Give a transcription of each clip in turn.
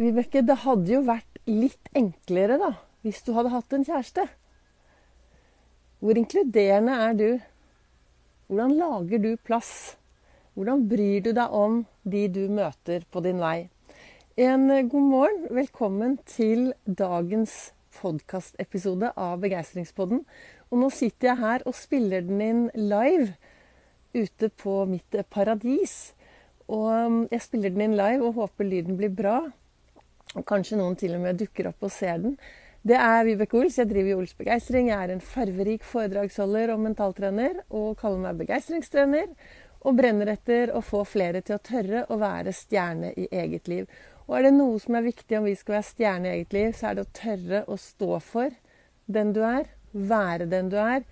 Vibeke, det hadde jo vært litt enklere da, hvis du hadde hatt en kjæreste. Hvor inkluderende er du? Hvordan lager du plass? Hvordan bryr du deg om de du møter på din vei? En eh, god morgen. Velkommen til dagens podkastepisode av Begeistringspodden. Og nå sitter jeg her og spiller den inn live ute på mitt paradis. Og um, jeg spiller den inn live og håper lyden blir bra. Kanskje noen til og med dukker opp og ser den. Det er Vibeke Ols. Jeg driver i Ols Begeistring. Jeg er en farverik foredragsholder og mentaltrener og kaller meg begeistringstrener. Og brenner etter å få flere til å tørre å være stjerne i eget liv. Og er det noe som er viktig om vi skal være stjerne i eget liv, så er det å tørre å stå for den du er, være den du er,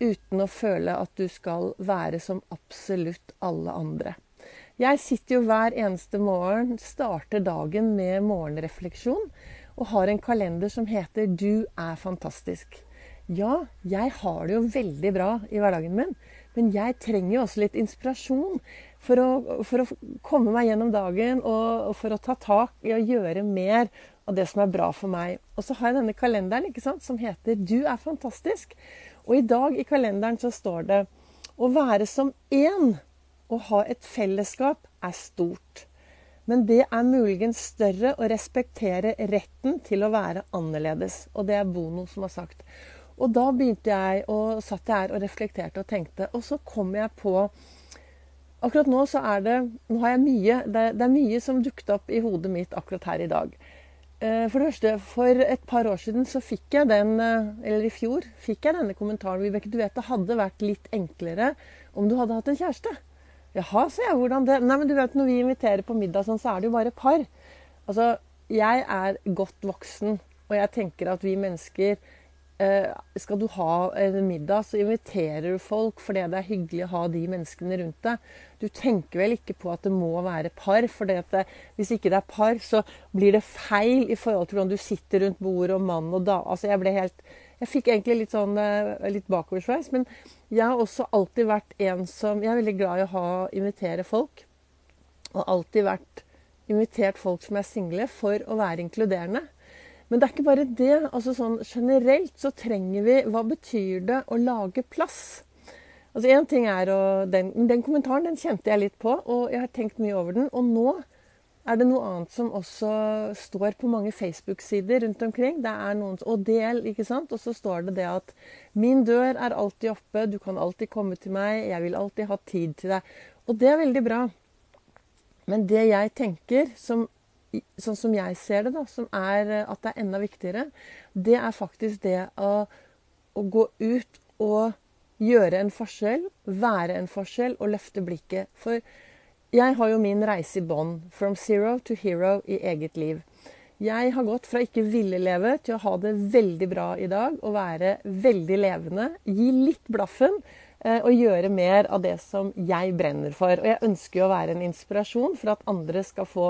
uten å føle at du skal være som absolutt alle andre. Jeg sitter jo hver eneste morgen, starter dagen med morgenrefleksjon og har en kalender som heter 'Du er fantastisk'. Ja, jeg har det jo veldig bra i hverdagen min, men jeg trenger jo også litt inspirasjon for å, for å komme meg gjennom dagen og, for å ta tak i å gjøre mer av det som er bra for meg. Og så har jeg denne kalenderen ikke sant, som heter 'Du er fantastisk'. Og i dag i kalenderen så står det 'Å være som én' å ha et fellesskap er stort. Men det er muligens større å respektere retten til å være annerledes. Og det er Bono som har sagt. Og da begynte jeg og satt jeg her og reflekterte og tenkte. Og så kom jeg på Akkurat nå så er det Nå har jeg mye Det, det er mye som dukket opp i hodet mitt akkurat her i dag. Eh, for det første, for et par år siden så fikk jeg den eh, Eller i fjor fikk jeg denne kommentaren. Vibeke, du vet det hadde vært litt enklere om du hadde hatt en kjæreste. Jaha, sier jeg. Hvordan det Nei, men du vet, når vi inviterer på middag sånn, så er det jo bare par. Altså, jeg er godt voksen, og jeg tenker at vi mennesker eh, Skal du ha en middag, så inviterer du folk fordi det er hyggelig å ha de menneskene rundt deg. Du tenker vel ikke på at det må være par, for hvis ikke det er par, så blir det feil i forhold til hvordan du sitter rundt bordet og mann og dame. Altså, jeg ble helt jeg fikk egentlig litt sånn eh, litt bakoversveis. Men jeg har også alltid vært en som Jeg er veldig glad i å ha, invitere folk. Og alltid vært invitert folk som er single, for å være inkluderende. Men det er ikke bare det. altså sånn Generelt så trenger vi Hva betyr det å lage plass? Altså Én ting er å den, den kommentaren den kjente jeg litt på, og jeg har tenkt mye over den. Og nå er det noe annet som også står på mange Facebook-sider rundt omkring. Det er noen, Og del, ikke sant. Og så står det det at 'Min dør er alltid oppe. Du kan alltid komme til meg. Jeg vil alltid ha tid til deg'. Og det er veldig bra. Men det jeg tenker, som, sånn som jeg ser det, da, som er at det er enda viktigere, det er faktisk det å, å gå ut og gjøre en forskjell, være en forskjell og løfte blikket. For jeg har jo min reise i bånn. From zero to hero i eget liv. Jeg har gått fra ikke ville leve til å ha det veldig bra i dag og være veldig levende. Gi litt blaffen eh, og gjøre mer av det som jeg brenner for. Og jeg ønsker jo å være en inspirasjon for at andre skal få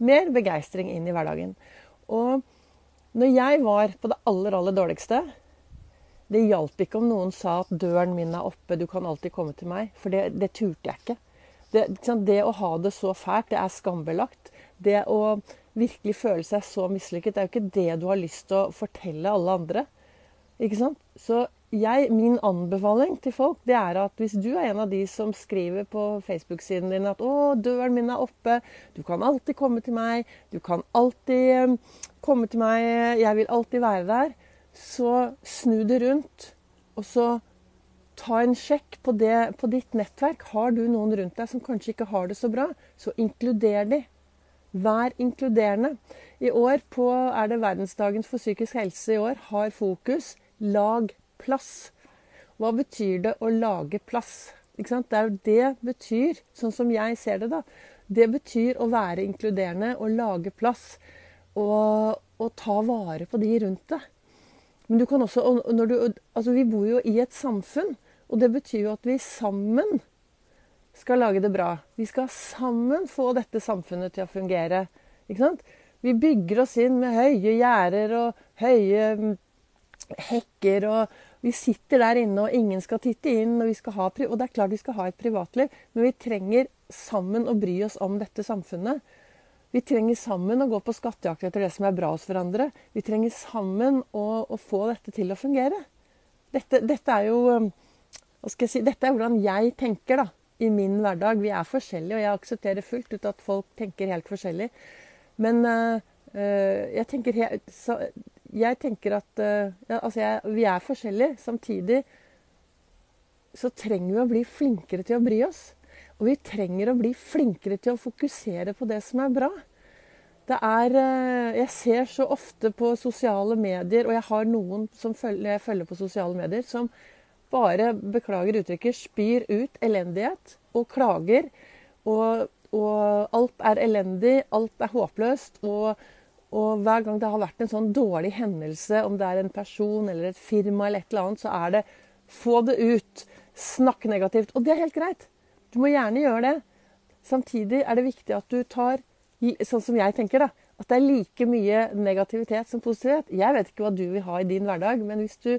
mer begeistring inn i hverdagen. Og når jeg var på det aller, aller dårligste Det hjalp ikke om noen sa at 'døren min er oppe, du kan alltid komme til meg'. For det, det turte jeg ikke. Det, det, å ha det så fælt, det er skambelagt. Det å virkelig føle seg så mislykket, det er jo ikke det du har lyst til å fortelle alle andre. Ikke sant? Så jeg, min anbefaling til folk det er at hvis du er en av de som skriver på Facebook-siden din at 'Å, døren min er oppe. Du kan alltid komme til meg. Du kan alltid um, komme til meg. Jeg vil alltid være der.' Så snu det rundt, og så ta en sjekk på, det, på ditt nettverk. Har du noen rundt deg som kanskje ikke har det så bra, så inkluder de. Vær inkluderende. I år på, er det verdensdagen for psykisk helse i år, har fokus lag plass. Hva betyr det å lage plass? Det er det betyr, sånn som jeg ser det, da. Det betyr å være inkluderende og lage plass. Og, og ta vare på de rundt deg. Men du kan også, du, altså Vi bor jo i et samfunn, og det betyr jo at vi sammen skal lage det bra. Vi skal sammen få dette samfunnet til å fungere. Ikke sant? Vi bygger oss inn med høye gjerder og høye mm, hekker. og Vi sitter der inne, og ingen skal titte inn. Og, vi skal ha, og det er klart vi skal ha et privatliv, men vi trenger sammen å bry oss om dette samfunnet. Vi trenger sammen å gå på skattejakt etter det som er bra hos hverandre. Vi trenger sammen å, å få dette til å fungere. Dette, dette, er jo jeg si, Dette er hvordan jeg tenker da, i min hverdag. Vi er forskjellige, og jeg aksepterer fullt ut at folk tenker helt forskjellig. Men uh, jeg, tenker, så, jeg, tenker, at uh, ja, altså jeg, vi er forskjellige. Samtidig så trenger vi å bli flinkere til å bry oss. Og vi trenger å bli flinkere til å fokusere på det som er bra. Det er Jeg ser så ofte på sosiale medier, og jeg har noen som følger, jeg følger på sosiale medier, som bare, beklager uttrykket, spyr ut elendighet og klager. Og, og alt er elendig, alt er håpløst. Og, og, hver gang det har vært en sånn dårlig hendelse, om det er en person eller et firma eller et eller annet, så er det få det ut. Snakk negativt. Og det er helt greit. Du må gjerne gjøre det. Samtidig er det viktig at du tar, sånn som jeg tenker, da, at det er like mye negativitet som positivitet. Jeg vet ikke hva du vil ha i din hverdag, men hvis du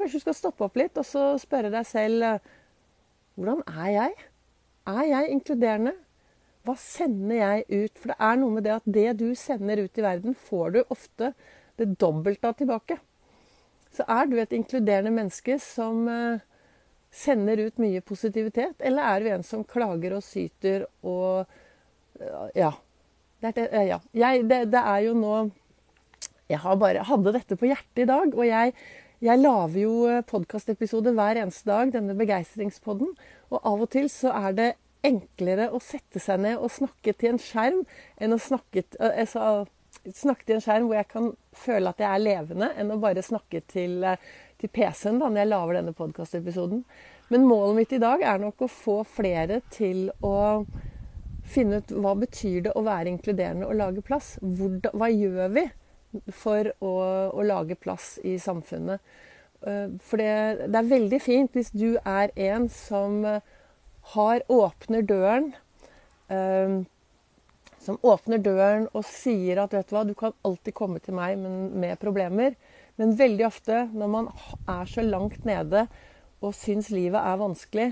kanskje du skal stoppe opp litt og så spørre deg selv eh, hvordan er jeg? Er jeg inkluderende? Hva sender jeg ut? For det er noe med det at det du sender ut i verden, får du ofte det dobbelte av tilbake. Så er du et inkluderende menneske som eh, sender ut mye positivitet? Eller er du en som klager og syter og Ja. Det er, ja. Jeg, det, det er jo nå Jeg bare, hadde dette på hjertet i dag. Og jeg, jeg lager jo podkastepisoder hver eneste dag, denne begeistringspodden. Og av og til så er det enklere å sette seg ned og snakke til en skjerm enn å snakke, altså, snakke til en skjerm hvor jeg kan føle at jeg er levende, enn å bare snakke til til PC-en da, når jeg lager denne podkastepisoden. Men målet mitt i dag er nok å få flere til å finne ut hva betyr det å være inkluderende og lage plass. Hvor, hva gjør vi for å, å, lage plass i samfunnet? Eh, for det, det, er veldig fint hvis du er en som har åpner døren um, som åpner døren og sier at vet du hva, du kan alltid komme til meg med problemer. Men veldig ofte når man er så langt nede og syns livet er vanskelig,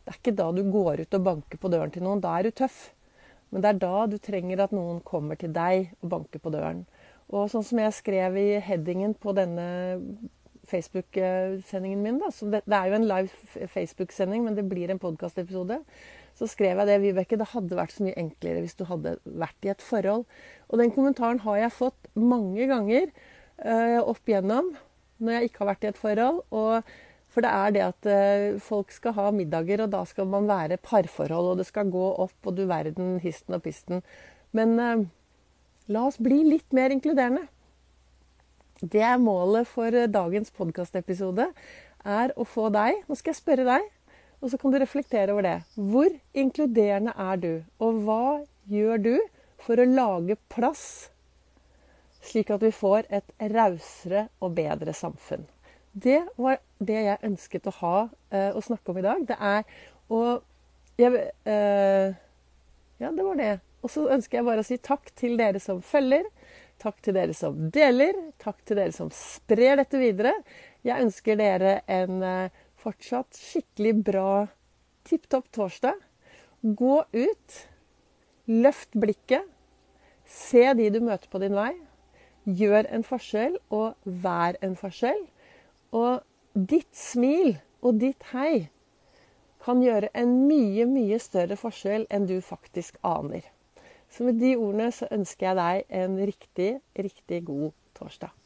det er ikke da du går ut og banker på døren til noen. Da er du tøff. Men det er da du trenger at noen kommer til deg og banker på døren. Og sånn som jeg skrev i headingen på denne Facebook-sendingen min, da, det, det, er jo en live Facebook-sending, men det blir en podkastepisode, så skrev jeg det, Vibeke, det hadde vært så mye enklere hvis du hadde vært i et forhold. Og den kommentaren har jeg fått mange ganger. uh, opp igjennom når jeg ikke har vært i et forhold. Og, for det er det at uh, folk skal ha middager, og da skal man være parforhold, og det skal gå opp, og du verden, histen og pisten. Men eh, la oss bli litt mer inkluderende. Det er målet for dagens podkastepisode. Er å få deg Nå skal jeg spørre deg, og så kan du reflektere over det. Hvor inkluderende er du? Og hva gjør du for å lage plass slik at vi får et rausere og bedre samfunn. Det var det jeg ønsket å ha eh, å snakke om i dag. Det er å jeg, eh, Ja, det var det. Og så ønsker jeg bare å si takk til dere som følger. Takk til dere som deler. Takk til dere som sprer dette videre. Jeg ønsker dere en eh, fortsatt skikkelig bra tipp topp torsdag. Gå ut. Løft blikket. Se de du møter på din vei. Gjør en forskjell, og vær en forskjell. Og ditt smil og ditt hei kan gjøre en mye, mye større forskjell enn du faktisk aner. Så med de ordene så ønsker jeg deg en riktig, riktig god torsdag.